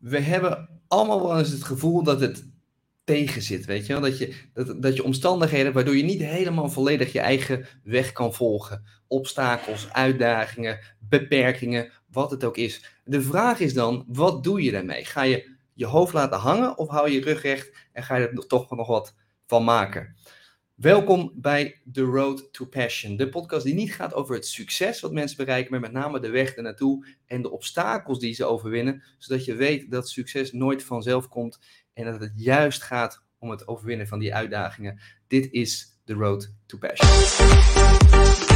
we hebben allemaal wel eens het gevoel dat het tegen zit, weet je wel? Dat je, dat, je omstandigheden waardoor je niet helemaal volledig je eigen weg kan volgen. Obstakels, uitdagingen, beperkingen, wat het ook is. De vraag is dan, wat doe je daarmee? Ga je je hoofd laten hangen of hou je je rug recht en ga je er toch nog wat van maken? Welkom bij The Road to Passion, de podcast die niet gaat over het succes wat mensen bereiken, maar met name de weg ernaartoe en de obstakels die ze overwinnen, zodat je weet dat succes nooit vanzelf komt en dat het juist gaat om het overwinnen van die uitdagingen. Dit is The Road to Passion.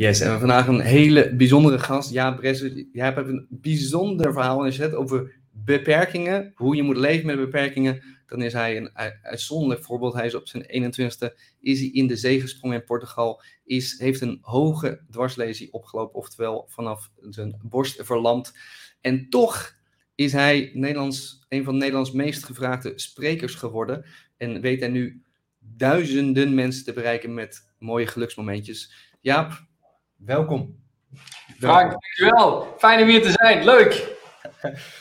Yes, en we vandaag een hele bijzondere gast. Ja, Bres, jij hebt een bijzonder verhaal in zet over beperkingen, hoe je moet leven met beperkingen. Dan is hij een uitzonderlijk voorbeeld. Hij is op zijn 21ste, is hij in de zee gesprongen in Portugal, is, heeft een hoge dwarslesie opgelopen, oftewel vanaf zijn borst verlamd. En toch is hij Nederlands, een van Nederlands meest gevraagde sprekers geworden. En weet hij nu duizenden mensen te bereiken met mooie geluksmomentjes. Jaap, Welkom. Frank, dankjewel. Fijn om hier te zijn. Leuk.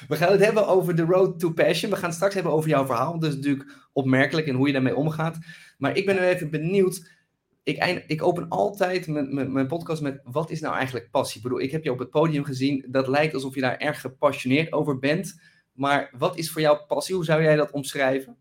We gaan het hebben over de road to passion. We gaan het straks hebben over jouw verhaal. Dat is natuurlijk opmerkelijk en hoe je daarmee omgaat. Maar ik ben nu even benieuwd. Ik, ik open altijd mijn, mijn, podcast met wat is nou eigenlijk passie? Ik bedoel, ik heb je op het podium gezien. Dat lijkt alsof je daar erg gepassioneerd over bent. Maar wat is voor jou passie? Hoe zou jij dat omschrijven?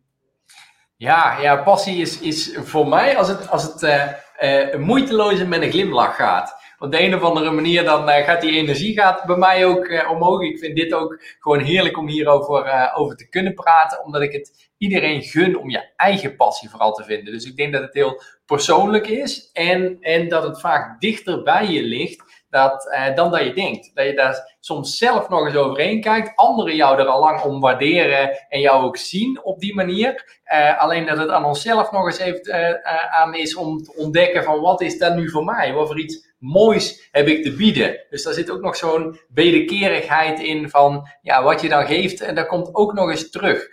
Ja, ja passie is, is voor mij als het, als het uh, uh, moeiteloos en met een glimlach gaat op de een of andere manier dan uh, gaat die energie gaat bij mij ook uh, omhoog. Ik vind dit ook gewoon heerlijk om hierover uh, over te kunnen praten, omdat ik het iedereen gun om je eigen passie vooral te vinden. Dus ik denk dat het heel persoonlijk is en, en dat het vaak dichter bij je ligt dat, uh, dan dat je denkt. Dat je daar soms zelf nog eens overheen kijkt, anderen jou er al lang om waarderen en jou ook zien op die manier. Uh, alleen dat het aan onszelf nog eens even uh, aan is om te ontdekken van wat is dat nu voor mij? Wat voor iets moois heb ik te bieden? Dus daar zit ook nog zo'n wederkerigheid in van ja, wat je dan geeft en dat komt ook nog eens terug.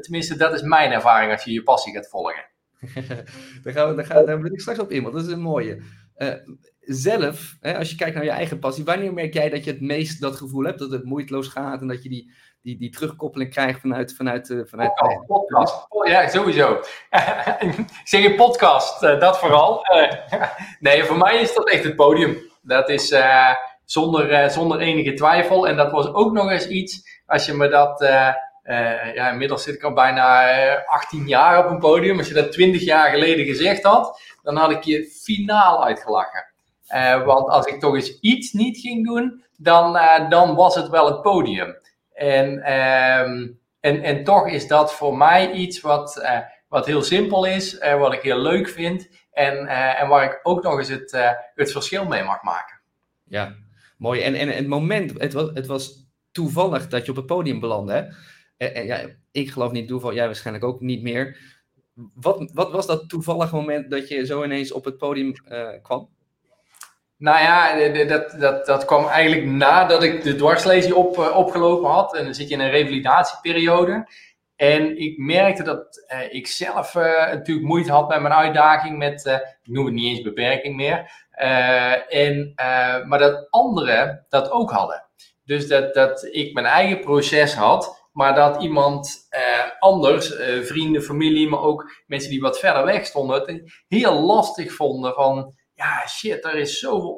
tenminste, dat is mijn ervaring als je je passie gaat volgen. daar, gaan we, wil ik straks op in, want dat is een mooie zelf, hè, als je kijkt naar je eigen passie, wanneer merk jij dat je het meest dat gevoel hebt, dat het moeiteloos gaat en dat je die, die, die terugkoppeling krijgt vanuit... vanuit, uh, vanuit podcast, podcast. Oh, ja, sowieso. zeg je podcast, uh, dat vooral. Nee, voor mij is dat echt het podium. Dat is zonder, zonder enige twijfel. En dat was ook nog eens iets, als je me dat... ja, inmiddels zit ik al bijna 18 jaar op een podium. Als je dat 20 jaar geleden gezegd had, dan had ik je finaal uitgelachen. Uh, want als ik toch eens iets niet ging doen, dan, uh, dan was het wel het podium. En, um, en, en toch is dat voor mij iets wat, uh, wat heel simpel is, wat ik heel leuk vind en, en waar ik ook nog eens het, het verschil mee mag maken. Ja, mooi. En, en het moment, het was, het was toevallig dat je op het podium belandde. En, ja, ik geloof niet toeval, jij waarschijnlijk ook niet meer. Wat, wat was dat toevallige moment dat je zo ineens op het podium kwam? Nou ja, dat, dat, dat kwam eigenlijk nadat ik de dwarslesie op, eh, opgelopen had. En dan zit je in een revalidatieperiode. En ik merkte dat uh, ik zelf natuurlijk moeite had met mijn uitdaging met, ik noem het niet eens beperking meer. en, maar dat anderen dat ook hadden. Dus dat, dat ik mijn eigen proces had, maar dat iemand anders, vrienden, familie, maar ook mensen die wat verder weg stonden, het heel lastig vonden van ja, shit, er is zoveel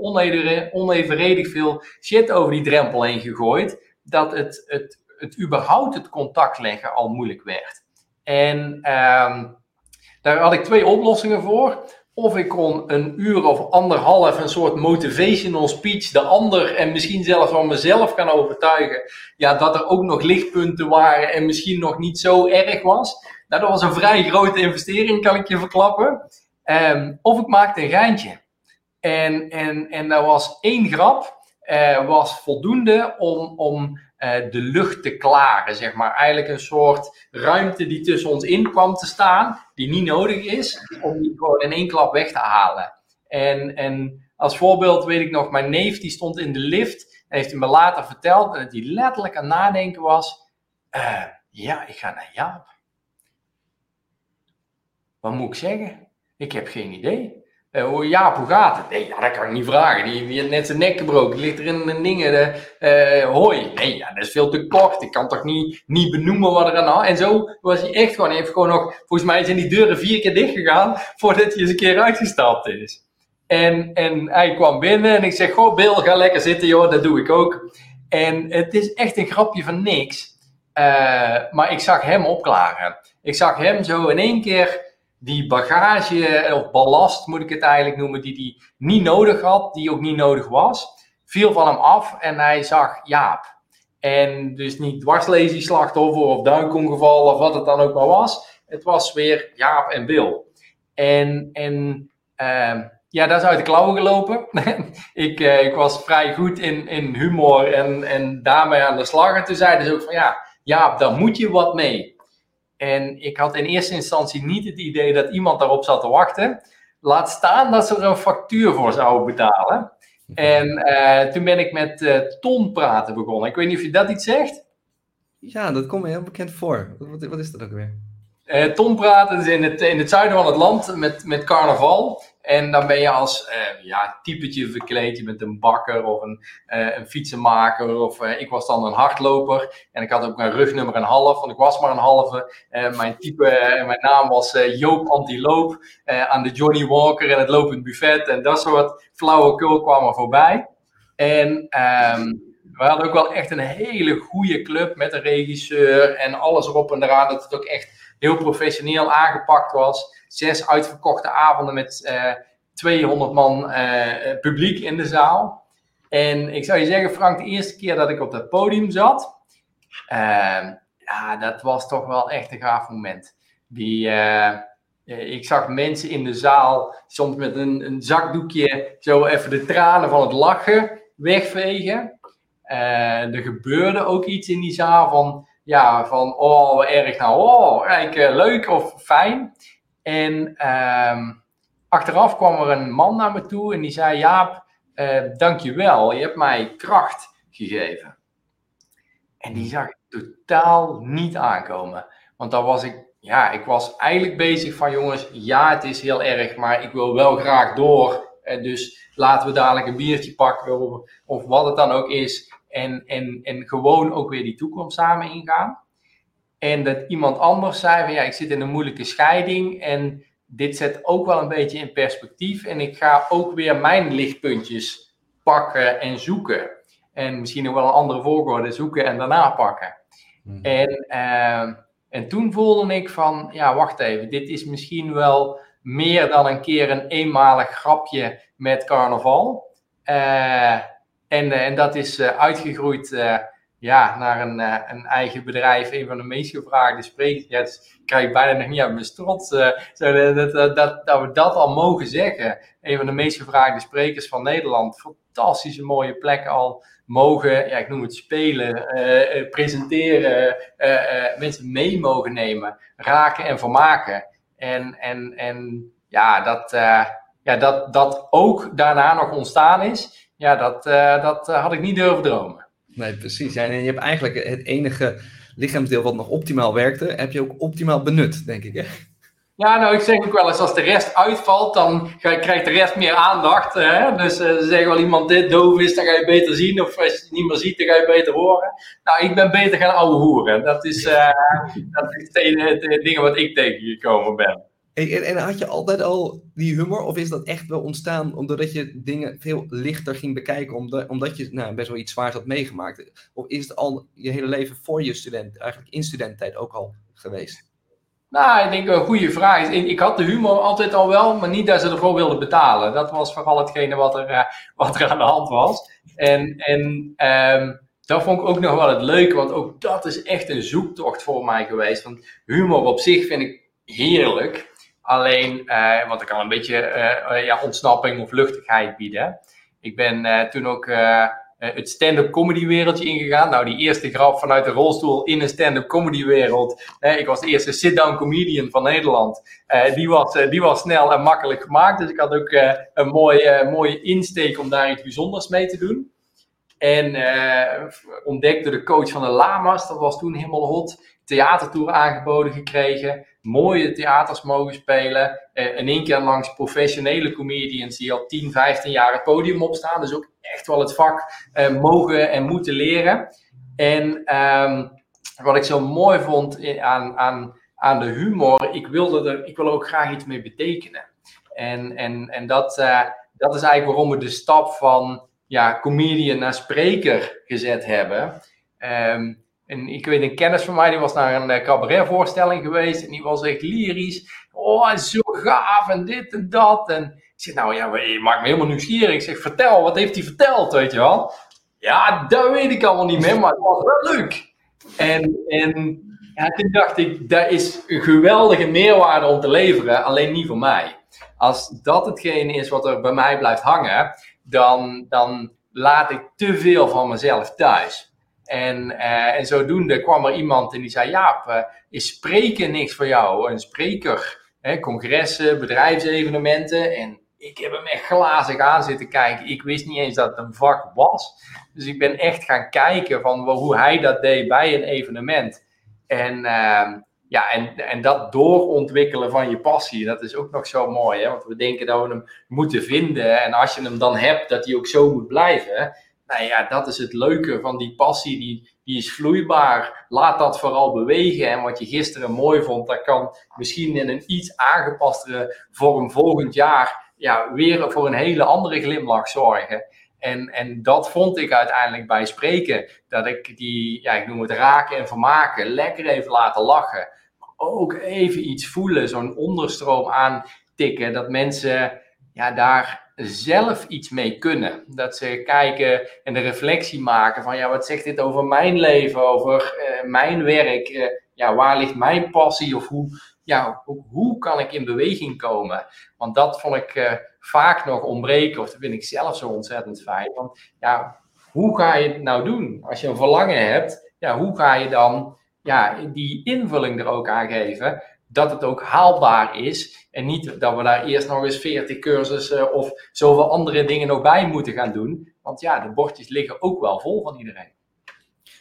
onevenredig veel shit over die drempel heen gegooid, dat het, het, het überhaupt het contact leggen al moeilijk werd. En um, daar had ik twee oplossingen voor. Of ik kon een uur of anderhalf een soort motivational speech de ander en misschien zelfs van mezelf kan overtuigen. Ja, dat er ook nog lichtpunten waren en misschien nog niet zo erg was. Nou, dat was een vrij grote investering, kan ik je verklappen. Um, of ik maakte een geintje. En, en, en daar was één grap, uh, was voldoende om, om uh, de lucht te klaren, zeg maar. Eigenlijk een soort ruimte die tussen ons in kwam te staan, die niet nodig is, om die gewoon in één klap weg te halen. En, en als voorbeeld weet ik nog, mijn neef die stond in de lift En heeft me later verteld dat hij letterlijk aan nadenken was. Uh, ja, ik ga naar Jaap. Wat moet ik zeggen? Ik heb geen idee. Uh, Jaap, hoe gaat het? Nee, ja, dat kan ik niet vragen. Die, die heeft net zijn nek gebroken. Die ligt er in een dingen. De, hoi. Nee, ja, dat is veel te kort. Ik kan toch niet, niet benoemen wat er aan had. En zo was hij echt gewoon. Hij gewoon nog. Volgens mij zijn die deuren vier keer dicht gegaan. voordat hij eens een keer uitgestapt is. En, en hij kwam binnen en ik zeg: Goh, Bill, ga lekker zitten, joh. Dat doe ik ook. En het is echt een grapje van niks. Uh, maar ik zag hem opklaren. Ik zag hem zo in één keer die bagage, of ballast moet ik het eigenlijk noemen, die hij niet nodig had, die ook niet nodig was, viel van hem af en hij zag Jaap. En dus niet dwarslesie-slachtoffer of duikongeval of wat het dan ook maar was. Het was weer Jaap en Bill. En, en uh, ja, dat is uit de klauwen gelopen. ik, uh, ik was vrij goed in, in humor en, en daarmee aan de slag. En toen zeiden ze ook van ja, Jaap, daar moet je wat mee. En ik had in eerste instantie niet het idee dat iemand daarop zat te wachten. Laat staan dat ze er een factuur voor zouden betalen. En uh, toen ben ik met uh, Ton praten begonnen. Ik weet niet of je dat iets zegt. Ja, dat komt me heel bekend voor. Wat, wat is dat ook weer? Uh, Ton praten is in het, in het zuiden van het land met, met carnaval. En dan ben je als uh, ja, typetje verkleed. Je bent een bakker of een, uh, een fietsenmaker. Of ik was dan een hardloper. En ik had ook een rugnummer een half, want ik was maar een halve. mijn type, mijn naam was Joop Antiloop. aan de Johnny Walker en het lopend buffet. En dat soort flauwekul kwamen voorbij. En um, we hadden ook wel echt een hele goede club met een regisseur. En alles erop en eraan. Dat het ook echt heel professioneel aangepakt was zes uitverkochte avonden met uh, eh, 200 man uh, publiek in de zaal. En ik zou je zeggen, Frank, de eerste keer dat ik op dat podium zat, uh, ja, dat was toch wel echt een gaaf moment. Die, ik zag mensen in de zaal soms met een, een, zakdoekje zo even de tranen van het lachen wegvegen. er gebeurde ook iets in die zaal van, ja, van oh, erg nou, oh, kijk, leuk of fijn. En ehm, achteraf kwam er een man naar me toe en die zei: Jaap, uh, dankjewel, je hebt mij kracht gegeven. En die zag ik totaal niet aankomen. Want dan was ik, ja, ik was eigenlijk bezig van: jongens, ja, het is heel erg, maar ik wil wel graag door. Uh, dus laten we dadelijk een biertje pakken of wat het dan ook is. En, en, en gewoon ook weer die toekomst samen ingaan. En dat iemand anders zei van ja, ik zit in een moeilijke scheiding en dit zet ook wel een beetje in perspectief. En ik ga ook weer mijn lichtpuntjes pakken en zoeken. En misschien nog wel een andere volgorde zoeken en daarna pakken. Mhm. En, uh, en toen voelde ik van, ja, wacht even, dit is misschien wel meer dan een keer een eenmalig grapje met carnaval. Uh, en, en dat is uh, uitgegroeid ja, naar een, een eigen bedrijf, een van de meest gevraagde sprekers. Ja, dus ik krijg bijna nog niet aan mijn zo, dat, dat, dat, dat, we dat al mogen zeggen. Een van de meest gevraagde sprekers van Nederland. Fantastische mooie plek al mogen, ja, ik noem het spelen, presenteren, mensen mee mogen nemen, raken en vermaken. En, en, en ja, dat, ja dat, dat ook daarna nog ontstaan is, ja, dat, dat had ik niet durven dromen. Nee, precies. en je hebt eigenlijk het enige lichaamsdeel wat nog optimaal werkte, heb je ook optimaal benut, denk ik. Hè? Ja, nou, ik zeg ook wel eens, als de rest uitvalt, dan krijgt de rest meer aandacht. Hè? Dus uh, zeggen wel iemand dit doof is, dan ga je beter zien. Of als je het niet meer ziet, dan ga je beter horen. Nou, ik ben beter gaan ouwe hoeren. Dat is, uh, dat is het, ding wat ik tegengekomen ben. En, en, had je altijd al die humor, of is dat echt wel ontstaan omdat je dingen veel lichter ging bekijken, omdat, omdat je nou, best wel iets zwaars had meegemaakt? Of is het al je hele leven voor je student, eigenlijk in studententijd ook al geweest? Nou, ik denk een goede vraag. Ik had de humor altijd al wel, maar niet dat ze ervoor wilden betalen. Dat was vooral hetgene wat er, uh, wat aan de hand was. En, en um, dat vond ik ook nog wel het leuke, want ook dat is echt een zoektocht voor mij geweest. Want humor op zich vind ik heerlijk. Alleen, uh, want ik kan een beetje uh, ja, ontsnapping of luchtigheid bieden. Ik ben toen ook het stand-up comedy wereldje ingegaan. Nou, die eerste grap vanuit de rolstoel in een stand-up comedy wereld. ik was de eerste sit-down comedian van Nederland. die, was, die was snel en makkelijk gemaakt. Dus ik had ook een mooie, mooie insteek om daar iets bijzonders mee te doen. En ontdekte de coach van de Lama's, dat was toen helemaal hot. Theatertour aangeboden gekregen. Mooie theaters mogen spelen. Uh, in één keer langs professionele comedians die al 10, 15 jaar het podium opstaan. Dus ook echt wel het vak uh, mogen en moeten leren. En um, wat ik zo mooi vond aan, aan, aan de humor, ik wilde er ik wil ook graag iets mee betekenen. En, en, en dat, dat is eigenlijk waarom we de stap van ja, comedian naar spreker gezet hebben. Um, en ik weet een kennis van mij, die was naar een uh, cabaretvoorstelling geweest en die was echt lyrisch. Oh, zo gaaf en dit en dat. En ik zeg, nou ja, je maakt me helemaal nieuwsgierig. Ik zeg, vertel, wat heeft hij verteld, weet je wel? Ja, dat weet ik allemaal niet meer, maar het was wel leuk. En, en toen dacht ik, dat is een geweldige meerwaarde om te leveren, alleen niet voor mij. Als dat hetgene is wat er bij mij blijft hangen, dan, dan laat ik te veel van mezelf thuis. En, uh, en zodoende kwam er iemand en die zei: Jaap, uh, is spreken niks voor jou? Een spreker, hè, congressen, bedrijfsevenementen. En ik heb hem echt glazig aan zitten kijken. Ik wist niet eens dat het een vak was. Dus ik ben echt gaan kijken van hoe hij dat deed bij een evenement. En uh, ja, en, en dat doorontwikkelen van je passie, dat is ook nog zo mooi. Hè? Want we denken dat we hem moeten vinden. En als je hem dan hebt, dat hij ook zo moet blijven. Nou ja, dat is het leuke van die passie. Die, die is vloeibaar. Laat dat vooral bewegen. En wat je gisteren mooi vond, dat kan misschien in een iets aangepastere vorm volgend jaar ja, weer voor een hele andere glimlach zorgen. En, en dat vond ik uiteindelijk bij spreken. Dat ik die, ja, ik noem het raken en vermaken, lekker even laten lachen ook even iets voelen, zo'n onderstroom aantikken, dat mensen ja, daar zelf iets mee kunnen. Dat ze kijken en de reflectie maken van, ja, wat zegt dit over mijn leven, over uh, mijn werk, uh, ja, waar ligt mijn passie of hoe, ja, hoe, kan ik in beweging komen? Want dat vond ik uh, vaak nog ontbreken, of dat vind ik zelf zo ontzettend fijn. Want ja, hoe ga je het nou doen? Als je een verlangen hebt, ja, hoe ga je dan ja, die invulling er ook aan geven. Dat het ook haalbaar is. En niet dat we daar eerst nog eens 40 cursussen of zoveel andere dingen nog bij moeten gaan doen. Want ja, de bordjes liggen ook wel vol van iedereen.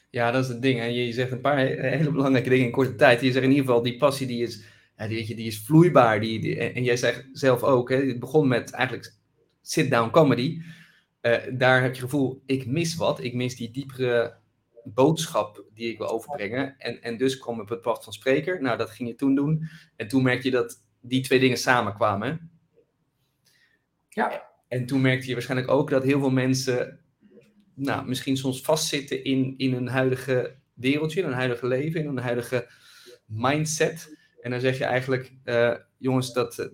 Ja, dat is het ding. En je zegt een paar hele belangrijke dingen in korte tijd. Je zegt in ieder geval, die passie die is, die, weet je, die is vloeibaar. Die, en jij zegt zelf ook, hè, het begon met eigenlijk sit-down comedy. Uh, daar heb je het gevoel, ik mis wat. Ik mis die diepere boodschap die ik wil overbrengen. En, en dus kwam ik op het pad van spreker. Nou, dat ging je toen doen. En toen merkte je dat die twee dingen samenkwamen. Ja. En toen merkte je waarschijnlijk ook dat heel veel mensen, nou, misschien soms vastzitten in, in een huidige wereldje, in een huidige leven, in een huidige mindset. En dan zeg je eigenlijk, uh, jongens, dat, uh,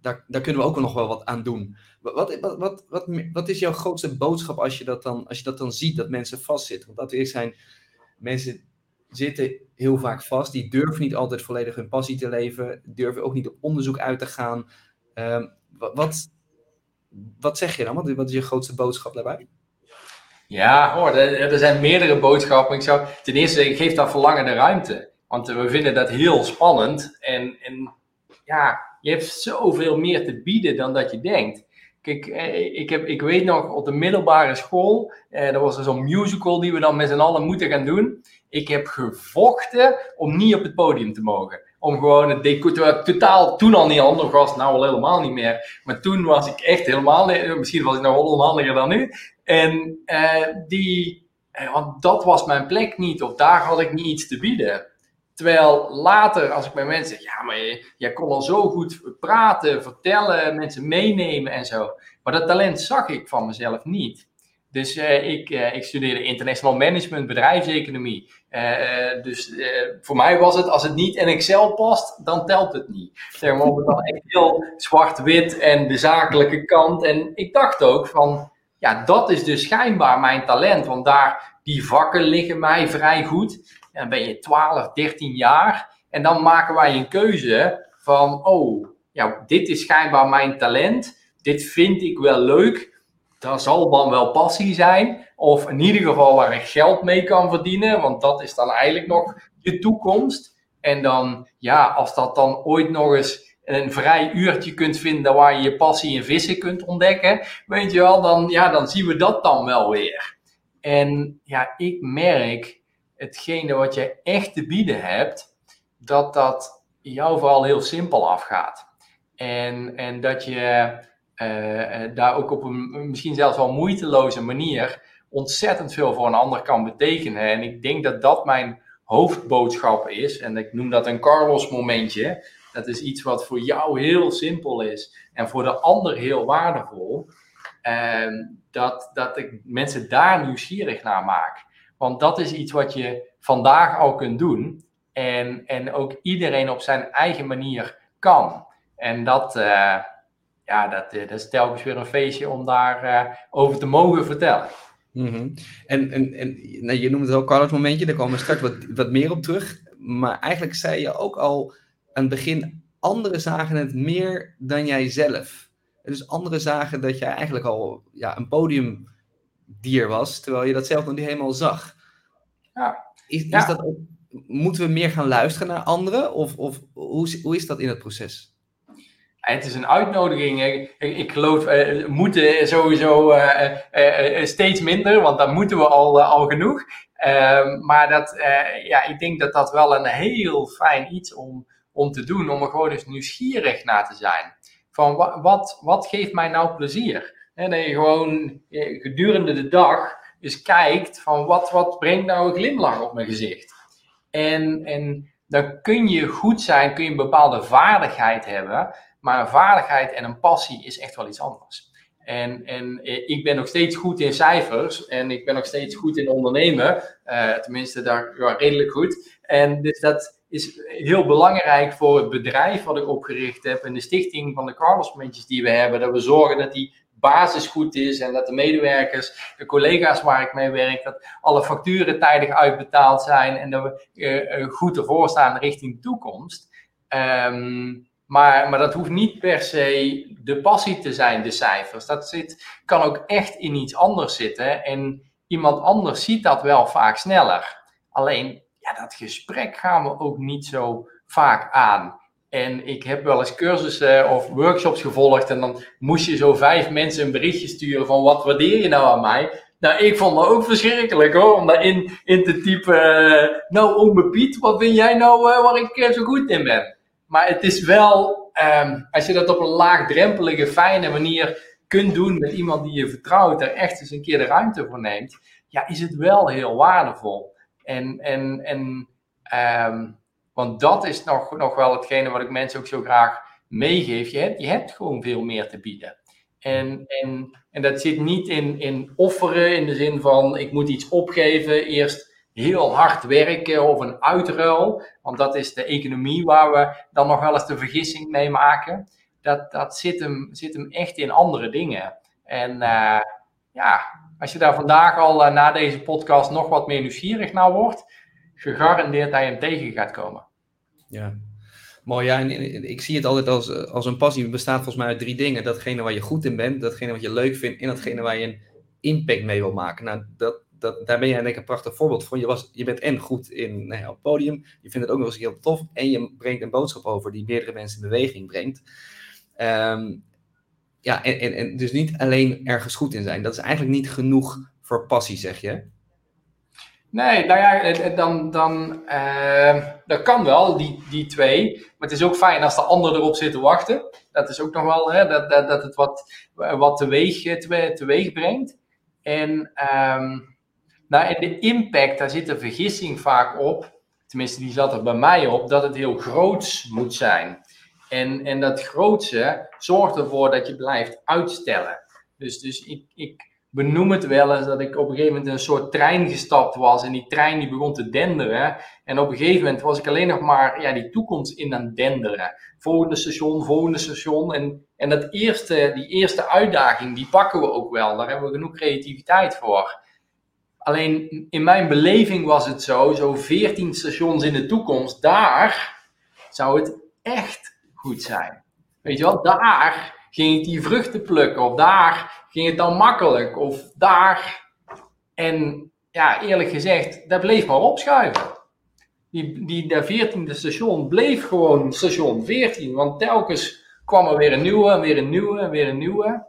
daar, daar kunnen we ook nog wel wat aan doen. Wat, wat, wat, wat, wat is jouw grootste boodschap als je, dat dan, als je dat dan ziet, dat mensen vastzitten? Want dat is zijn, mensen zitten heel vaak vast. Die durven niet altijd volledig hun passie te leven. Durven ook niet op onderzoek uit te gaan. Um, wat, wat zeg je dan? Wat, is je grootste boodschap daarbij? Ja, hoor, er, er zijn meerdere boodschappen. Ik zou, ten eerste, ik geef dat verlangen de ruimte. Want we vinden dat heel spannend. En, en ja, je hebt zoveel meer te bieden dan dat je denkt. Kijk, eh, ik, heb, ik weet nog op de middelbare school, eh, er was zo'n musical die we dan met z'n allen moeten gaan doen. Ik heb gevochten om niet op het podium te mogen. Om gewoon het decor, terwijl ik totaal toen al niet handig was, nou al helemaal niet meer. Maar toen was ik echt helemaal, misschien was ik nog onhandiger dan nu. En eh, die, eh, want dat was mijn plek niet, of daar had ik niet iets te bieden. Terwijl later, als ik bij mensen zeg, ja, maar jij kon al zo goed praten, vertellen, mensen meenemen en zo. Maar dat talent zag ik van mezelf niet. Dus uh, ik, uh, ik studeerde international management, bedrijfseconomie. Uh, dus voor mij was het, als het niet in Excel past, dan telt het niet. Zeg maar, het dan echt heel zwart-wit en de zakelijke kant. En ik dacht ook van, ja, dat is dus schijnbaar mijn talent. Want daar, die vakken liggen mij vrij goed dan ben je 12, 13 jaar. En dan maken wij een keuze van, oh, ja, dit is schijnbaar mijn talent. Dit vind ik wel leuk. Dat zal dan wel passie zijn. Of in ieder geval waar ik geld mee kan verdienen. Want dat is dan eigenlijk nog je toekomst. En dan, ja, als dat dan ooit nog eens een vrij uurtje kunt vinden waar je je passie in vissen kunt ontdekken, weet je wel, dan, ja, dan zien we dat dan wel weer. En ja, ik merk hetgene wat je echt te bieden hebt, dat dat jou vooral heel simpel afgaat. En, en dat je uh, daar ook op een misschien zelfs wel moeiteloze manier ontzettend veel voor een ander kan betekenen. En ik denk dat dat mijn hoofdboodschap is. En ik noem dat een Carlos momentje. Dat is iets wat voor jou heel simpel is en voor de ander heel waardevol. En dat, dat ik mensen daar nieuwsgierig naar maak. Want dat is iets wat je vandaag al kunt doen. En, en ook iedereen op zijn eigen manier kan. En dat, uh, ja, dat, dat is telkens weer een feestje om daarover uh, over te mogen vertellen. Mm En, en, en nou, je noemt het ook Carlos momentje, daar komen we straks wat, wat meer op terug. Maar eigenlijk zei je ook al aan het begin, anderen zagen het meer dan jij zelf. Dus anderen zagen dat jij eigenlijk al ja, een podiumdier was, terwijl je dat zelf nog niet helemaal zag. Ja. Is, is dat moeten we meer gaan luisteren naar anderen? Of, of hoe, hoe is dat in het proces? Het is een uitnodiging. Ik, ik geloof, uh, moeten sowieso uh, uh, steeds minder, want dan moeten we al, al genoeg. Ehm, maar dat, ja, ik denk dat dat wel een heel fijn iets om, om te doen, om er gewoon eens nieuwsgierig naar te zijn. Van wat, wat, wat geeft mij nou plezier? En dat je gewoon gedurende de dag eens kijkt van wat, wat brengt nou een glimlach op mijn gezicht. En, en dan kun je goed zijn, kun je een bepaalde vaardigheid hebben. Maar een vaardigheid en een passie is echt wel iets anders. En, en ik ben nog steeds goed in cijfers en ik ben nog steeds goed in ondernemen. Uh, tenminste, daar ja, redelijk goed. En dus dat is heel belangrijk voor het bedrijf wat ik opgericht heb en de stichting van de Carlos die we hebben. Dat we zorgen dat die basis goed is en dat de medewerkers, de collega's waar ik mee werk, dat alle facturen tijdig uitbetaald zijn en dat we uh, goed ervoor staan richting de toekomst. Um, maar, maar dat hoeft niet per se de passie te zijn, de cijfers. Dat zit, kan ook echt in iets anders zitten. En iemand anders ziet dat wel vaak sneller. Alleen, ja, dat gesprek gaan we ook niet zo vaak aan. En ik heb wel eens cursussen of workshops gevolgd. En dan moest je zo vijf mensen een berichtje sturen van wat waardeer je nou aan mij? Nou, ik vond dat ook verschrikkelijk hoor, om daarin in te typen. nou, ome Piet, wat vind jij nou uh, waar ik eh, zo goed in ben? Maar het is wel, um, als je dat op een laagdrempelige, fijne manier kunt doen met iemand die je vertrouwt, er echt eens een keer de ruimte voor neemt, ja, is het wel heel waardevol. En, en, en um, want dat is nog, nog wel hetgene wat ik mensen ook zo graag meegeef. Je hebt, gewoon veel meer te bieden. En, en, en dat zit niet in, in offeren, in de zin van ik moet iets opgeven, eerst heel hard werken of een uitruil. Want dat is de economie waar we dan nog wel eens de vergissing mee maken. Dat, dat zit, hem, zit hem echt in andere dingen. En uh, ja, als je daar vandaag al uh, na deze podcast nog wat meer nieuwsgierig naar wordt, gegarandeerd dat je hem tegen gaat komen. Ja, Mooi, ja, en ik zie het altijd als, als een passie. Het bestaat volgens mij uit drie dingen. Datgene waar je goed in bent, datgene wat je leuk vindt en datgene waar je een impact mee wil maken. Nou, dat, dat, daar ben jij denk ik een prachtig voorbeeld van. Je, was, je bent en goed in nou op het podium, je vindt het ook nog eens heel tof en je brengt een boodschap over die meerdere mensen in beweging brengt. Ehm, ja, en, en, en, dus niet alleen ergens goed in zijn. Dat is eigenlijk niet genoeg voor passie, zeg je. Nee, nou ja, dan, dan uh, dat kan wel, die, die twee. Maar het is ook fijn als de ander erop zit te wachten. Dat is ook nog wel, hè, dat, dat, dat het wat, wat teweeg, teweeg brengt. En um, nou, en de impact, daar zit de vergissing vaak op, tenminste die zat er bij mij op, dat het heel groots moet zijn. En, en dat grootse zorgt ervoor dat je blijft uitstellen. Dus, dus ik, ik benoem het wel eens dat ik op een gegeven moment in een soort trein gestapt was en die trein die begon te denderen. En op een gegeven moment was ik alleen nog maar ja, die toekomst in aan denderen. Volgende station, volgende station. En, en dat eerste, die eerste uitdaging, die pakken we ook wel. Daar hebben we genoeg creativiteit voor. Alleen in mijn beleving was het zo, zo 14 stations in de toekomst, daar zou het echt goed zijn. Weet je wel, daar ging ik die vruchten plukken, of daar ging het dan makkelijk, of daar. En ja, eerlijk gezegd, dat bleef maar opschuiven. Die, die, dat 14e station bleef gewoon station 14, want telkens kwam er weer een nieuwe, weer een nieuwe, weer een nieuwe.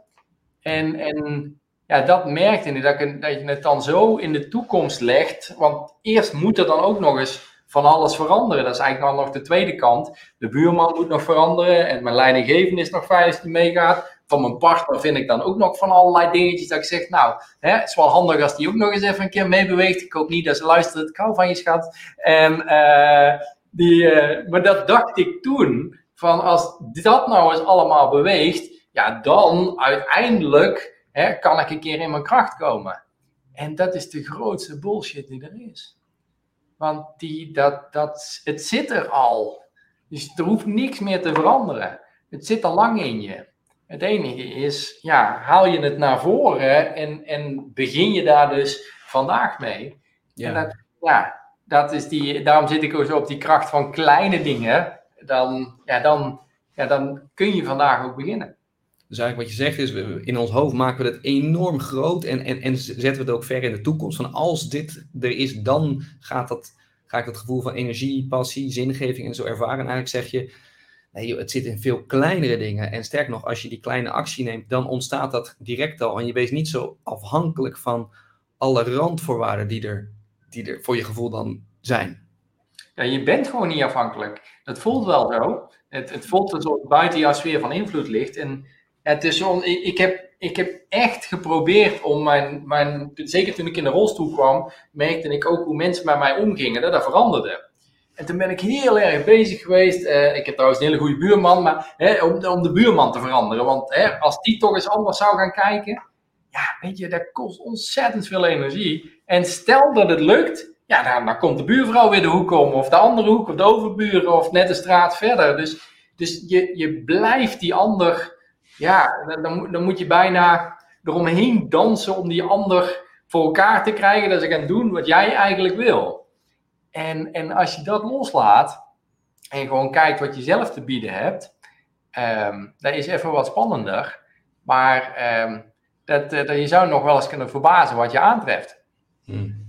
En, en ja, dat merkte ik, dat, dat je het dan zo in de toekomst legt. Want eerst moet er dan ook nog eens van alles veranderen. Dat is eigenlijk dan nog de tweede kant. De buurman moet nog veranderen en mijn leidinggevende is nog veilig die meegaat. Van mijn partner vind ik dan ook nog van allerlei dingetjes dat ik zeg, nou, hè, het is wel handig als die ook nog eens even een keer meebeweegt. Ik hoop niet dat ze luistert, ik hou van je schat. En, uh, die, uh, maar dat dacht ik toen, van als dat nou eens allemaal beweegt, ja, dan uiteindelijk hè, kan ik een keer in mijn kracht komen. En dat is de grootste bullshit die er is. Want die, dat, dat, het zit er al. Dus er hoeft niks meer te veranderen. Het zit al lang in je. Het enige is, ja, haal je het naar voren en, en begin je daar dus vandaag mee. Ja. En dat, ja, dat is die, daarom zit ik ook zo op die kracht van kleine dingen. Dan, ja, dan, ja, dan kun je vandaag ook beginnen. Dus eigenlijk wat je zegt is, in ons hoofd maken we het enorm groot en, en, en zetten we het ook ver in de toekomst. Van als dit er is, dan gaat dat, ga ik dat gevoel van energie, passie, zingeving en zo ervaren. En eigenlijk zeg je, nee, het zit in veel kleinere dingen. En sterk nog, als je die kleine actie neemt, dan ontstaat dat direct al. En je wees niet zo afhankelijk van alle randvoorwaarden die er, die er voor je gevoel dan zijn. Ja, je bent gewoon niet afhankelijk. Het voelt wel zo. Het, het voelt alsof buiten jouw sfeer van invloed ligt. En het is zo, ik, heb, ik heb echt geprobeerd om mijn, mijn, zeker toen ik in de rolstoel kwam, merkte ik ook hoe mensen met mij omgingen, dat dat veranderde. En toen ben ik heel erg bezig geweest. Uh, ik heb trouwens een hele goede buurman, maar hè, om, om de buurman te veranderen. Want hè, als die toch eens anders zou gaan kijken, ja, weet je, dat kost ontzettend veel energie. En stel dat het lukt, ja, dan, dan komt de buurvrouw weer de hoek om, of de andere hoek, of de overburen, of net de straat verder. Dus, dus je, je blijft die ander ja, dan, dan moet je bijna eromheen dansen om die ander voor elkaar te krijgen dat ze gaan doen wat jij eigenlijk wil. En, en als je dat loslaat en gewoon kijkt wat je zelf te bieden hebt, um, is even wat spannender. Maar um, dat, dat, je zou nog wel eens kunnen verbazen wat je aantreft. Hmm.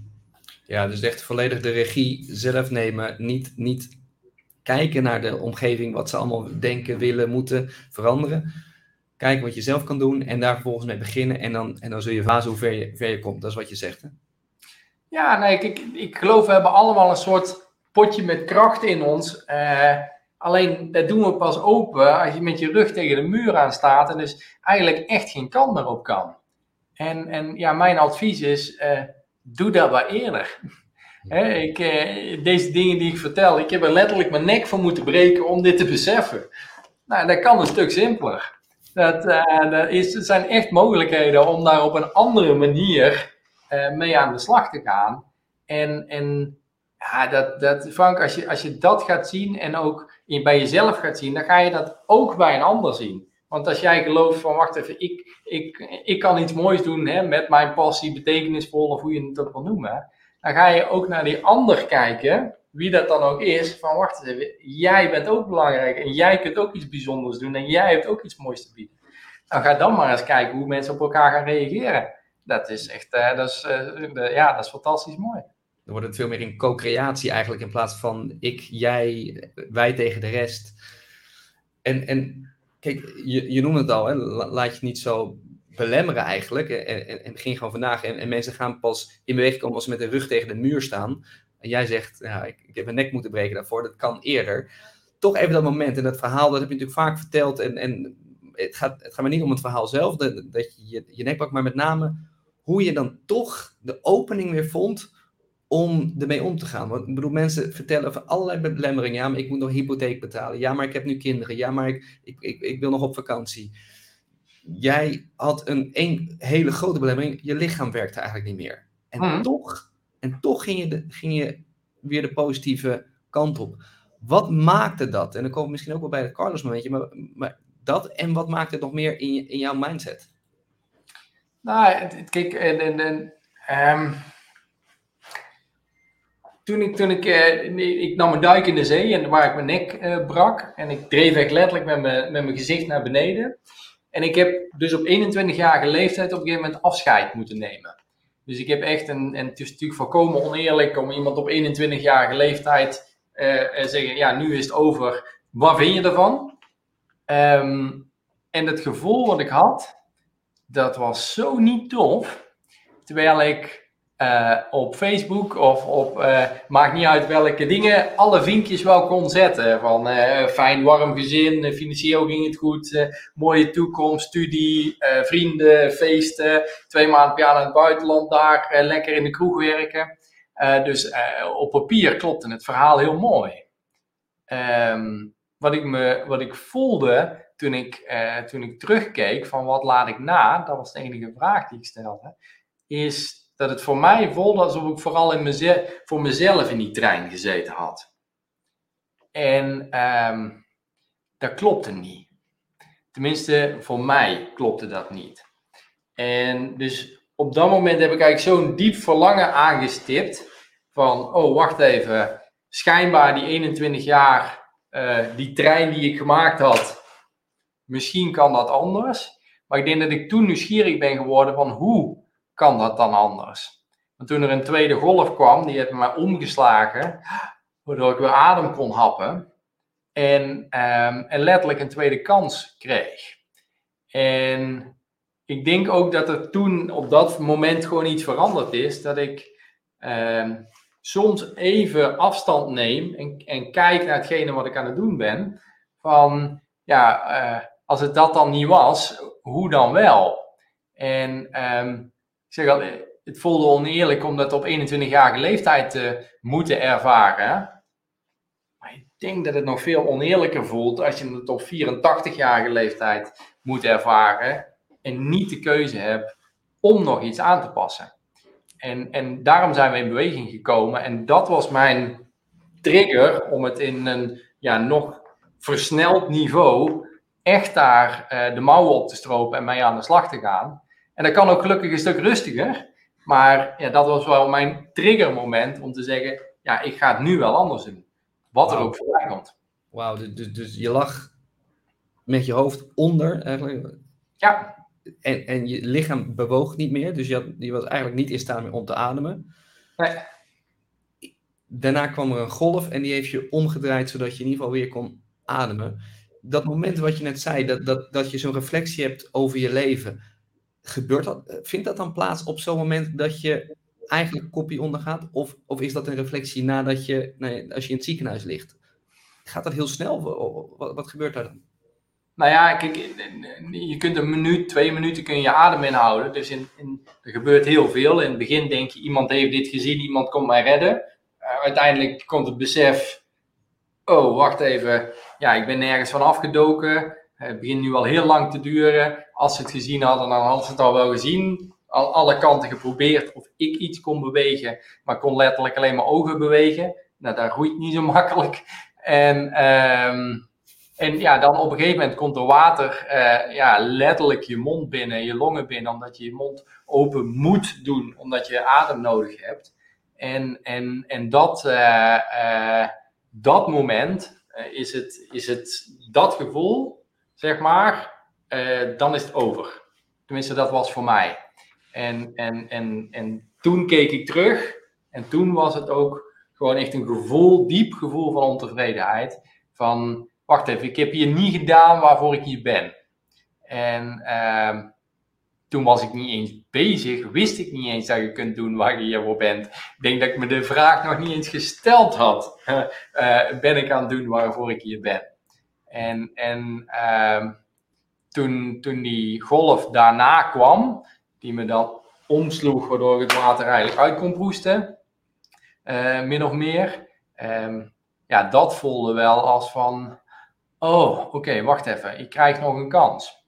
Ja, dus echt volledig de regie zelf nemen. Niet, niet kijken naar de omgeving, wat ze allemaal denken, willen, moeten veranderen kijken wat je zelf kan doen en daar vervolgens mee beginnen. En dan, en dan zul je vazen hoe ver je, ver je komt. Dat is wat je zegt, hè? Ja, nee, ik, ik geloof we hebben allemaal een soort potje met kracht in ons. Uh, alleen dat doen we pas open als je met je rug tegen de muur aan staat en dus eigenlijk echt geen kant meer op kan. En, en ja, mijn advies is, uh, doe dat wat eerder. ik, uh, deze dingen die ik vertel, ik heb er letterlijk mijn nek voor moeten breken om dit te beseffen. Nou, dat kan een stuk simpeler. Dat, dat is, het zijn echt mogelijkheden om daar op een andere manier uh, mee aan de slag te gaan. En, en ja, dat, dat, Frank, als je, als je dat gaat zien en ook in, bij jezelf gaat zien, dan ga je dat ook bij een ander zien. Want als jij gelooft van, wacht even, ik, ik, ik kan iets moois doen hè, met mijn passie, betekenisvol of hoe je het ook wil noemen. Dan ga je ook naar die ander kijken, wie dat dan ook is, van wacht even, jij bent ook belangrijk en jij kunt ook iets bijzonders doen en jij hebt ook iets moois te bieden. Nou, ga dan maar eens kijken hoe mensen op elkaar gaan reageren. Dat is echt, uh, dat, is, uh, ja, dat is fantastisch mooi. Dan wordt het veel meer in co-creatie eigenlijk, in plaats van ik, jij, wij tegen de rest. En, en kijk, je, je noemde het al, laat je niet zo belemmeren eigenlijk. En, en, en begin gewoon vandaag. En, en, mensen gaan pas in beweging komen als ze met de rug tegen de muur staan. En jij zegt, ja, ik, ik heb mijn nek moeten breken daarvoor, dat kan eerder. Toch even dat moment en dat verhaal, dat heb je natuurlijk vaak verteld. En, en het, gaat, het gaat maar niet om het verhaal zelf, dat, dat je, je je nek pakt, maar met name hoe je dan toch de opening weer vond om ermee om te gaan. Want ik bedoel, mensen vertellen van allerlei belemmeringen. Ja, maar ik moet nog hypotheek betalen. Ja, maar ik heb nu kinderen. Ja, maar ik, ik, ik, ik wil nog op vakantie. Jij had een, een hele grote belemmering. Je lichaam werkte eigenlijk niet meer. En, mhm. toch, en toch ging je, ging je weer de positieve kant op. Wat maakte dat? En dan komen we misschien ook wel bij het Carlos momentje. Maar, maar dat en wat maakt het nog meer in, in jouw mindset? Nou, kijk, en, en, en um, toen ik, toen ik, uh, ik nam een duik in de zee en waar ik mijn nek uh, brak en ik dreef echt letterlijk met mijn, met mijn gezicht naar beneden. En ik heb dus op 21-jarige leeftijd op een gegeven moment afscheid moeten nemen. Dus ik heb echt, een, en het is natuurlijk volkomen oneerlijk om iemand op 21-jarige leeftijd uh, zeggen, ja, nu is het over, wat vind je ervan? Um, en het gevoel wat ik had, dat was zo niet tof. Terwijl ik uh, op Facebook of op, uh, maakt niet uit welke dingen, alle vinkjes wel kon zetten. Van uh, fijn, warm gezin, financieel ging het goed, mooie toekomst, studie, vrienden, feesten, twee maanden per jaar naar het buitenland daar, lekker in de kroeg werken. dus op papier klopte het verhaal heel mooi. Um, wat, ik me, wat ik voelde toen ik, toen ik terugkeek van wat laat ik na, dat was de enige vraag die ik stelde, is dat het voor mij voelde alsof ik vooral in mezelf, voor mezelf in die trein gezeten had. En um, dat klopte niet. Tenminste, voor mij klopte dat niet. En dus op dat moment heb ik eigenlijk zo'n diep verlangen aangestipt. Van, oh wacht even, schijnbaar die 21 jaar, uh, die trein die ik gemaakt had, misschien kan dat anders. Maar ik denk dat ik toen nieuwsgierig ben geworden van hoe kan dat dan anders? Want toen er een tweede golf kwam, die heeft me omgeslagen, waardoor ik weer adem kon happen. En, um, en letterlijk een tweede kans kreeg. En ik denk ook dat er toen op dat moment gewoon iets veranderd is. Dat ik um, soms even afstand neem en, en kijk naar hetgene wat ik aan het doen ben. Van ja, uh, als het dat dan niet was, hoe dan wel? En um, zeg al, het voelde oneerlijk om dat op 21-jarige leeftijd te moeten ervaren. Maar ik denk dat het nog veel oneerlijker voelt als je het op 84-jarige leeftijd moet ervaren en niet de keuze hebt om nog iets aan te passen. En, en daarom zijn we in beweging gekomen en dat was mijn trigger om het in een ja, nog versneld niveau echt daar uh, de mouwen op te stropen en mee aan de slag te gaan. En dat kan ook gelukkig een stuk rustiger. Maar ja, dat was wel mijn triggermoment om te zeggen, ja, ik ga het nu wel anders doen. Wat er ook voorbij komt. Wauw, dus, dus, dus je lag met je hoofd onder eigenlijk. Ja. En, en je lichaam bewoog niet meer, dus je, had, je was eigenlijk niet in staat meer om te ademen. Nee. Daarna kwam er een golf en die heeft je omgedraaid, zodat je in ieder geval weer kon ademen. Dat moment wat je net zei, dat, dat, dat je zo'n reflectie hebt over je leven, gebeurt dat, vindt dat dan plaats op zo'n moment dat je eigenlijk kopie ondergaat? Of, of is dat een reflectie nadat je, nee, als je in het ziekenhuis ligt? Gaat dat heel snel? Wat, gebeurt daar dan? Nou ja, je kunt een minuut, twee minuten kun je, adem inhouden. Dus in, er gebeurt heel veel. In het begin denk je, iemand heeft dit gezien, iemand komt mij redden. Uh, uiteindelijk komt het besef, oh, wacht even, ja, ik ben nergens van afgedoken. Het begint nu al heel lang te duren. Als ze het gezien hadden, dan hadden ze het al wel gezien. Al alle kanten geprobeerd of ik iets kon bewegen, maar kon letterlijk alleen maar ogen bewegen. Nou, dat groeit niet zo makkelijk. En, um, en ja, dan op een gegeven moment komt er water uh, ja, letterlijk je mond binnen, je longen binnen, omdat je je mond open moet doen, omdat je adem nodig hebt. En, en, en dat, uh, uh, dat moment is, het, is het dat gevoel zeg maar, uh, dan is het over. Tenminste, dat was voor mij. En, en, en, en toen keek ik terug en toen was het ook gewoon echt een gevoel, diep gevoel van ontevredenheid. Van, wacht even, ik heb hier niet gedaan waarvoor ik hier ben. En uh, toen was ik niet eens bezig, wist ik niet eens dat je kunt doen waar je hiervoor bent. Ik denk dat ik me de vraag nog niet eens gesteld had. Uh, ben ik aan het doen waarvoor ik hier ben? En, en uh, toen, toen die golf daarna kwam, die me dan omsloeg, waardoor het water eigenlijk uit kon proesten, uh, min of meer. Um, ja, dat voelde wel als van, oh, oké, wacht even, ik krijg nog een kans.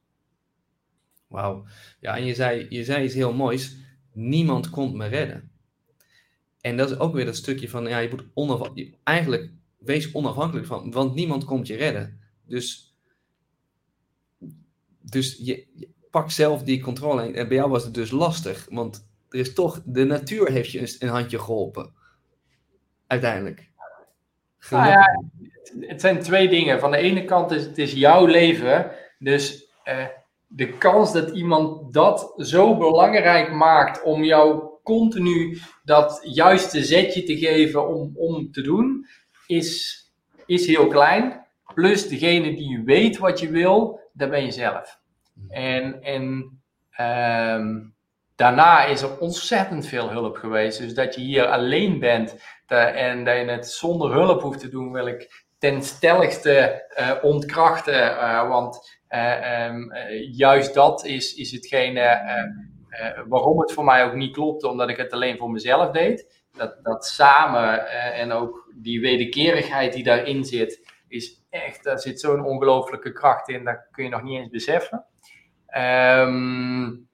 Wauw. Ja, en je zei, je zei iets heel moois. Niemand komt me redden. En dat is ook weer dat stukje van, ja, je moet onafhankelijk, eigenlijk wees onafhankelijk van, want niemand komt je redden. Dus, dus je, pak zelf die controle. En bij jou was het dus lastig, want er is toch, de natuur heeft je een handje geholpen. Uiteindelijk. Nou ja, het zijn twee dingen. Van de ene kant is het is jouw leven, dus eh, de kans dat iemand dat zo belangrijk maakt om jou continu dat juiste zetje te geven om, om te doen, is, is heel klein. Plus degene die weet wat je wil, dat ben je zelf. En, en Ehm, daarna is er ontzettend veel hulp geweest. Dus dat je hier alleen bent en dat je het zonder hulp hoeft te doen, wil ik ten stelligste uh, ontkrachten. Uh, want um, juist dat is, is hetgene waarom het voor mij ook niet klopt, omdat ik het alleen voor mezelf deed. Dat, dat samen en ook die wederkerigheid die daarin zit, is echt, daar zit zo'n ongelooflijke kracht in, dat kun je nog niet eens beseffen. Um,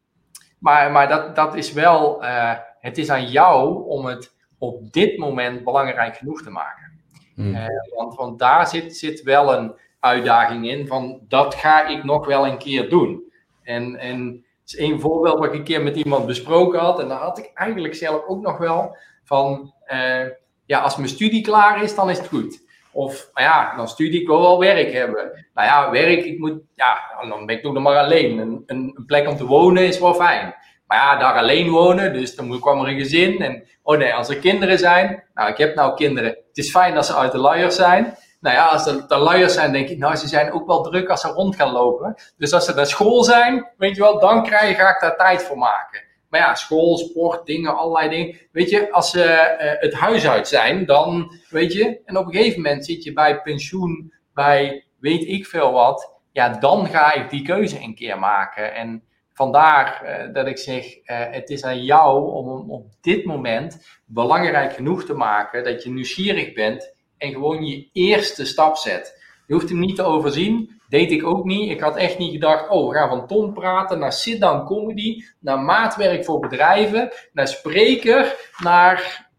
maar maar dat, dat is wel, uh, het is aan jou om het op dit moment belangrijk genoeg te maken. Hmm. Uh, want, want daar zit, zit wel een uitdaging in van dat ga ik nog wel een keer doen. En, en is één voorbeeld wat ik een keer met iemand besproken had. En daar had ik eigenlijk zelf ook nog wel van, uh, ja, als mijn studie klaar is, dan is het goed. Of, nou ja, dan studie ik wil wel werk hebben. Nou ja, werk, ik moet, ja, dan ben ik toch nog maar alleen. Een, een, plek om te wonen is wel fijn. Maar ja, daar alleen wonen, dus dan kwam er een gezin. En, oh nee, als er kinderen zijn, nou, ik heb nou kinderen. Het is fijn dat ze uit de luiers zijn. Nou ja, als er, de luiers zijn, denk ik, nou, ze zijn ook wel druk als ze rond gaan lopen. Dus als ze naar school zijn, weet je wel, dan krijg, ga ik daar tijd voor maken. Maar ja, school, sport, dingen, allerlei dingen. Weet je, als ze uh, het huis uit zijn, dan, weet je, en op een gegeven moment zit je bij pensioen, bij weet ik veel wat. Ja, dan ga ik die keuze een keer maken. En vandaar uh, dat ik zeg, uh, het is aan jou om op dit moment belangrijk genoeg te maken dat je nieuwsgierig bent en gewoon je eerste stap zet. Je hoeft hem niet te overzien. Deed ik ook niet. Ik had echt niet gedacht, oh, we gaan van Tom praten naar sit-down comedy, naar maatwerk voor bedrijven, naar spreker, naar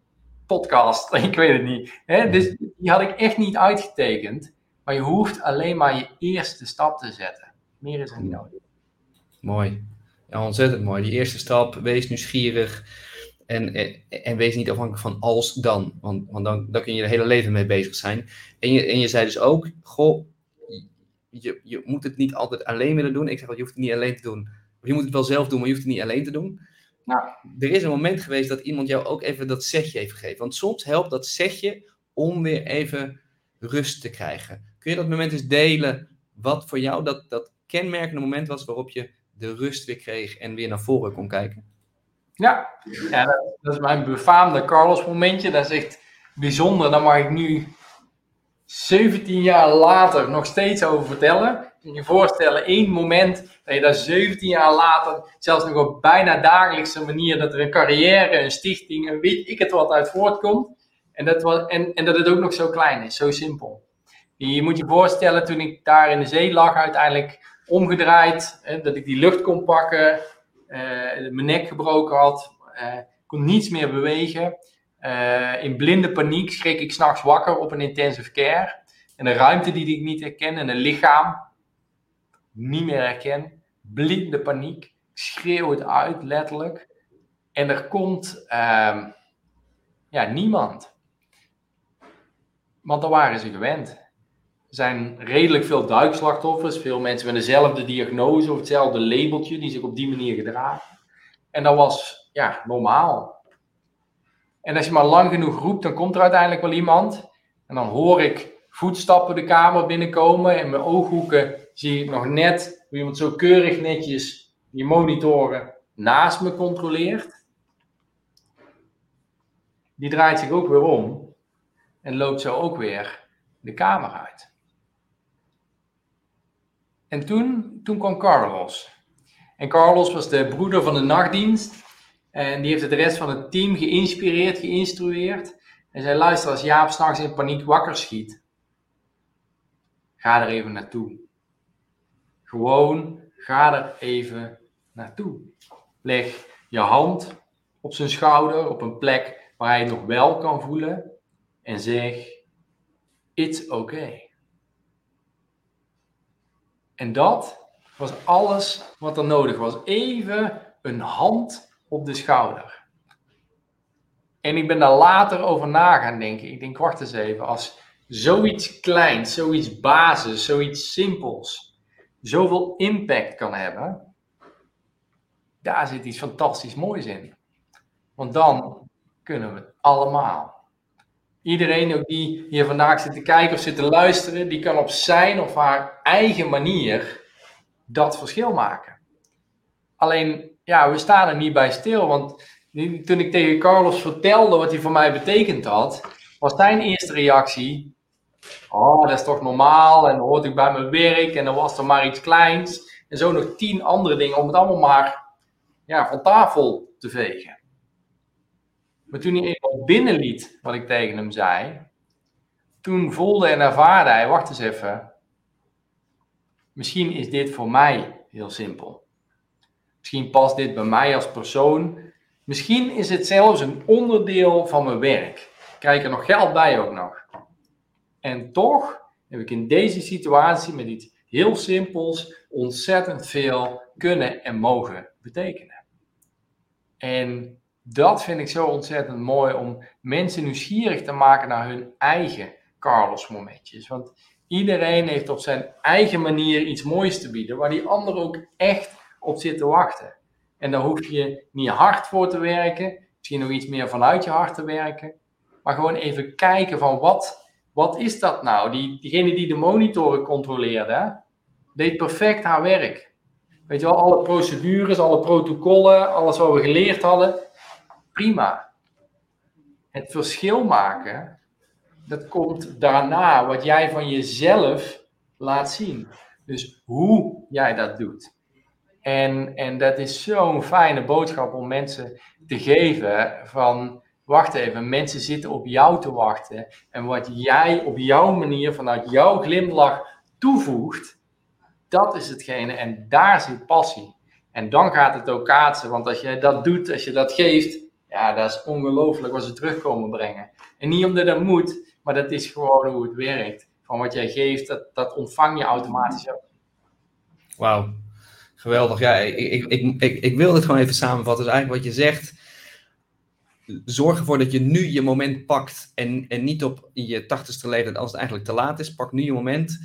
podcast. Ik weet het niet. Hè? Dus die had ik echt niet uitgetekend. Maar je hoeft alleen maar je eerste stap te zetten. Meer is er niet nodig. Mooi. Ja, ontzettend mooi. Die eerste stap, wees nieuwsgierig. En, en, wees niet afhankelijk van als dan. Want, want dan, dan kun je je hele leven mee bezig zijn. En je, en je zei dus ook, goh, je, je moet het niet altijd alleen willen doen. Ik zeg wel, je hoeft het niet alleen te doen. Je moet het wel zelf doen, maar je hoeft het niet alleen te doen. Nou, er is een moment geweest dat iemand jou ook even dat setje heeft gegeven. Want soms helpt dat setje om weer even rust te krijgen. Kun je dat moment eens delen wat voor jou dat, dat kenmerkende moment was waarop je de rust weer kreeg en weer naar voren kon kijken? Ja, ja dat, dat is mijn befaamde Carlos momentje. Dat is echt bijzonder. Daar mag ik nu 17 jaar later nog steeds over vertellen. Kun je je voorstellen, één moment dat je daar 17 jaar later, zelfs nog op bijna dagelijkse manier, dat er een carrière, een stichting, een weet ik het wat uit voortkomt. En dat, was, en, en dat het ook nog zo klein is, zo simpel. Je moet je voorstellen, toen ik daar in de zee lag, uiteindelijk omgedraaid, hè, dat ik die lucht kon pakken, uh, mijn nek gebroken had, uh, kon niets meer bewegen. Uh, in blinde paniek schrik ik s'nachts wakker op een intensive care. En een ruimte die ik niet herken en een lichaam niet meer herken. Blinde paniek. Ik schreeuw het uit, letterlijk. En er komt uh, ja, niemand. Want daar waren ze gewend. Er zijn redelijk veel duikslachtoffers, veel mensen met dezelfde diagnose of hetzelfde labeltje die zich op die manier gedragen. En dat was ja, normaal. En als je maar lang genoeg roept, dan komt er uiteindelijk wel iemand. En dan hoor ik voetstappen de kamer binnenkomen. En mijn ooghoeken zie ik nog net hoe iemand zo keurig netjes die monitoren naast me controleert. Die draait zich ook weer om en loopt zo ook weer de kamer uit. En toen, toen kwam Carlos. En Carlos was de broeder van de nachtdienst. En die heeft de rest van het team geïnspireerd, geïnstrueerd. En zei: luister, als Jaap s'nachts in paniek wakker schiet, ga er even naartoe. Gewoon, ga er even naartoe. Leg je hand op zijn schouder, op een plek waar hij nog wel kan voelen. En zeg: It's okay. En dat was alles wat er nodig was. Even een hand op de schouder. En ik ben daar later over na gaan denken. Ik denk, wacht eens even. Als zoiets kleins, zoiets basis, zoiets simpels, zoveel impact kan hebben, daar zit iets fantastisch moois in. Want dan kunnen we het allemaal. Iedereen ook die hier vandaag zit te kijken of zit te luisteren, die kan op zijn of haar eigen manier dat verschil maken. Alleen, ja, we staan er niet bij stil. Want toen ik tegen Carlos vertelde wat hij voor mij betekend had, was zijn eerste reactie: Oh, dat is toch normaal? En dan hoort ik bij mijn werk en dan was er maar iets kleins. En zo nog tien andere dingen om het allemaal maar ja, van tafel te vegen. Maar toen hij eenmaal binnenliet wat ik tegen hem zei, toen voelde en ervaarde hij, wacht eens even, misschien is dit voor mij heel simpel. Misschien past dit bij mij als persoon. Misschien is het zelfs een onderdeel van mijn werk. Krijg er nog geld bij ook nog. En toch heb ik in deze situatie met iets heel simpels ontzettend veel kunnen en mogen betekenen. En dat vind ik zo ontzettend mooi om mensen nieuwsgierig te maken naar hun eigen Carlos momentjes. Want iedereen heeft op zijn eigen manier iets moois te bieden, waar die ander ook echt op zit te wachten. En daar hoef je niet hard voor te werken, misschien nog iets meer vanuit je hart te werken, maar gewoon even kijken van wat, wat is dat nou? Die, diegene die de monitoren controleerde, deed perfect haar werk. Weet je wel, alle procedures, alle protocollen, alles wat we geleerd hadden, prima. Het verschil maken, dat komt daarna wat jij van jezelf laat zien. Dus hoe jij dat doet. En, en dat is zo'n fijne boodschap om mensen te geven van, wacht even, mensen zitten op jou te wachten. En wat jij op jouw manier, vanuit jouw glimlach toevoegt, dat is hetgene en daar zit passie. En dan gaat het ook kaatsen, want als je dat doet, als je dat geeft, ja, dat is ongelooflijk wat ze terugkomen brengen. En niet omdat dat moet, maar dat is gewoon hoe het werkt. Van wat jij geeft, dat, dat ontvang je automatisch ook. Wauw, geweldig. Ja, ik, ik, ik, ik, wil het gewoon even samenvatten. Dus eigenlijk wat je zegt, zorg ervoor dat je nu je moment pakt en, en niet op je tachtigste leeftijd als het eigenlijk te laat is. Pak nu je moment,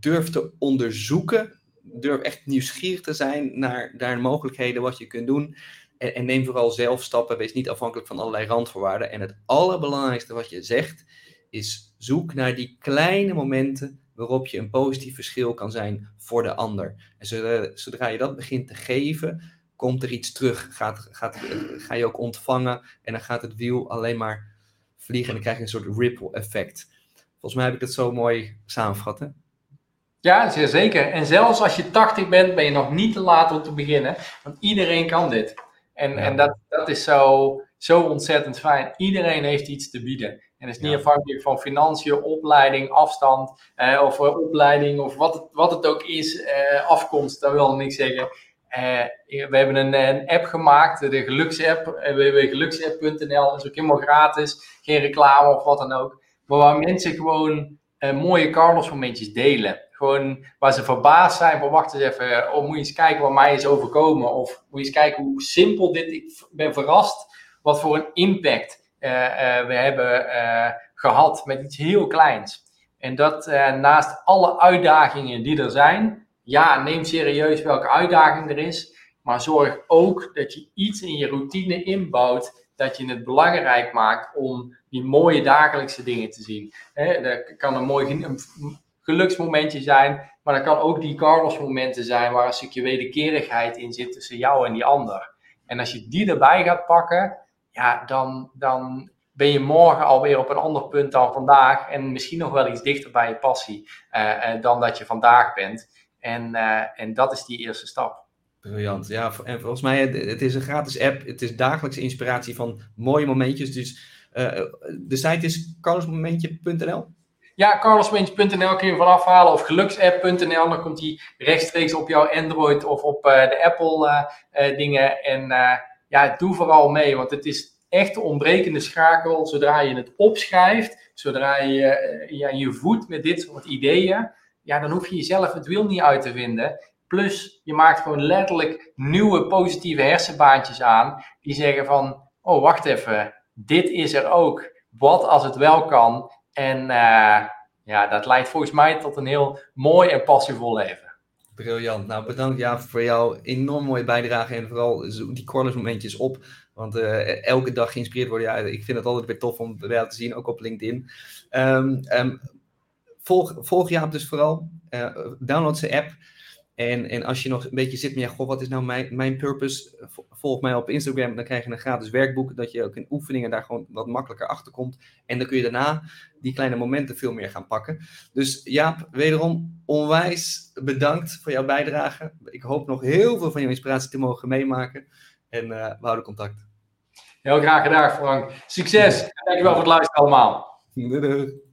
durf te onderzoeken, durf echt nieuwsgierig te zijn naar, naar mogelijkheden wat je kunt doen. En, en, neem vooral zelf stappen. Wees niet afhankelijk van allerlei randvoorwaarden. En het allerbelangrijkste wat je zegt, is zoek naar die kleine momenten waarop je een positief verschil kan zijn voor de ander. En zodra, zodra je dat begint te geven, komt er iets terug. Gaat, gaat, ga je ook ontvangen en dan gaat het wiel alleen maar vliegen en dan krijg je een soort ripple effect. Volgens mij heb ik het zo mooi samengevat. Hè? Ja, zeer zeker. En zelfs als je 80 bent, ben je nog niet te laat om te beginnen. Want iedereen kan dit. En, en dat, dat is zo, zo ontzettend fijn. Iedereen heeft iets te bieden. En het is niet afhankelijk van financiën, opleiding, afstand, eh, of uh, opleiding, of wat het, wat het ook is, eh, afkomst, dat wil ik niks zeggen. Eh, we hebben een, een, app gemaakt, de geluksapp, www.geluksapp.nl, dat is ook helemaal gratis, geen reclame of wat dan ook. Maar waar mensen gewoon eh, mooie Carlos momentjes delen. Gewoon waar ze verbaasd zijn van wacht eens even, oh, moet je eens kijken wat mij is overkomen. Of moet je eens kijken hoe simpel dit, ik ben verrast wat voor een impact we hebben uh, gehad met iets heel kleins. En dat naast alle uitdagingen die er zijn, ja, neem serieus welke uitdaging er is. Maar zorg ook dat je iets in je routine inbouwt dat je het belangrijk maakt om die mooie dagelijkse dingen te zien. Dat kan een mooi geluksmomentje zijn, maar dat kan ook die Carlos momenten zijn waar een stukje wederkerigheid in zit tussen jou en die ander. En als je die erbij gaat pakken, ja, dan, dan ben je morgen alweer op een ander punt dan vandaag en misschien nog wel iets dichter bij je passie uh, uh, dan dat je vandaag bent. En, uh, en dat is die eerste stap. Briljant. Ja, en volgens mij, het is een gratis app. Het is dagelijkse inspiratie van mooie momentjes. Dus de site is carlosmomentje.nl. Ja, carlosmomentje.nl kun je vanaf halen of geluksapp.nl. Dan komt die rechtstreeks op jouw Android of op de Apple dingen. En ja, doe vooral mee, want het is echt de ontbrekende schakel. Zodra je het opschrijft, zodra je ja, je voedt met dit soort ideeën, ja, dan hoef je jezelf het wiel niet uit te vinden. Plus, je maakt gewoon letterlijk nieuwe positieve hersenbaantjes aan. Die zeggen van, oh wacht even, dit is er ook. Wat als het wel kan? En uh, ja, dat leidt volgens mij tot een heel mooi en passievol leven. Briljant. Nou, bedankt ja, voor jouw enorm mooie bijdrage en vooral die corners momentjes op. Want uh, elke dag geïnspireerd worden. Ja, ik vind het altijd weer tof om wel te zien, ook op LinkedIn. Um, um, volg, volg Jaap dus vooral. Uh, download zijn app. En, en als je nog een beetje zit met, ja, goh, wat is nou mijn, mijn purpose? Volg mij op Instagram, dan krijg je een gratis werkboek, dat je ook in oefeningen daar gewoon wat makkelijker achter komt. En dan kun je daarna die kleine momenten veel meer gaan pakken. Dus Jaap, wederom onwijs bedankt voor jouw bijdrage. Ik hoop nog heel veel van jouw inspiratie te mogen meemaken. En uh, we houden contact. Heel graag gedaan, Frank. Succes en dankjewel voor het luisteren allemaal. Doei, doei.